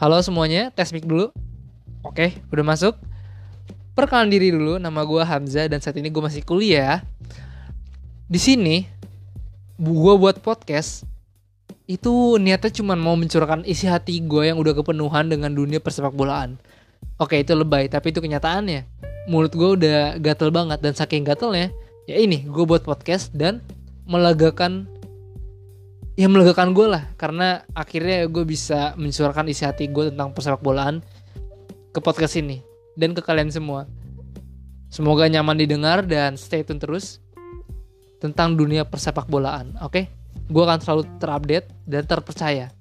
Halo semuanya, tes mic dulu. Oke, udah masuk. Perkenalan diri dulu, nama gue Hamzah dan saat ini gue masih kuliah. Di sini, gue buat podcast itu niatnya cuma mau mencurahkan isi hati gue yang udah kepenuhan dengan dunia persepak bolaan. Oke itu lebay, tapi itu kenyataannya. Mulut gue udah gatel banget dan saking gatelnya, ya ini gue buat podcast dan melegakan ya melegakan gue lah karena akhirnya gue bisa mencurahkan isi hati gue tentang persepak bolaan ke podcast ini dan ke kalian semua. Semoga nyaman didengar dan stay tune terus tentang dunia persepak bolaan. Oke, okay? gue akan selalu terupdate dan terpercaya.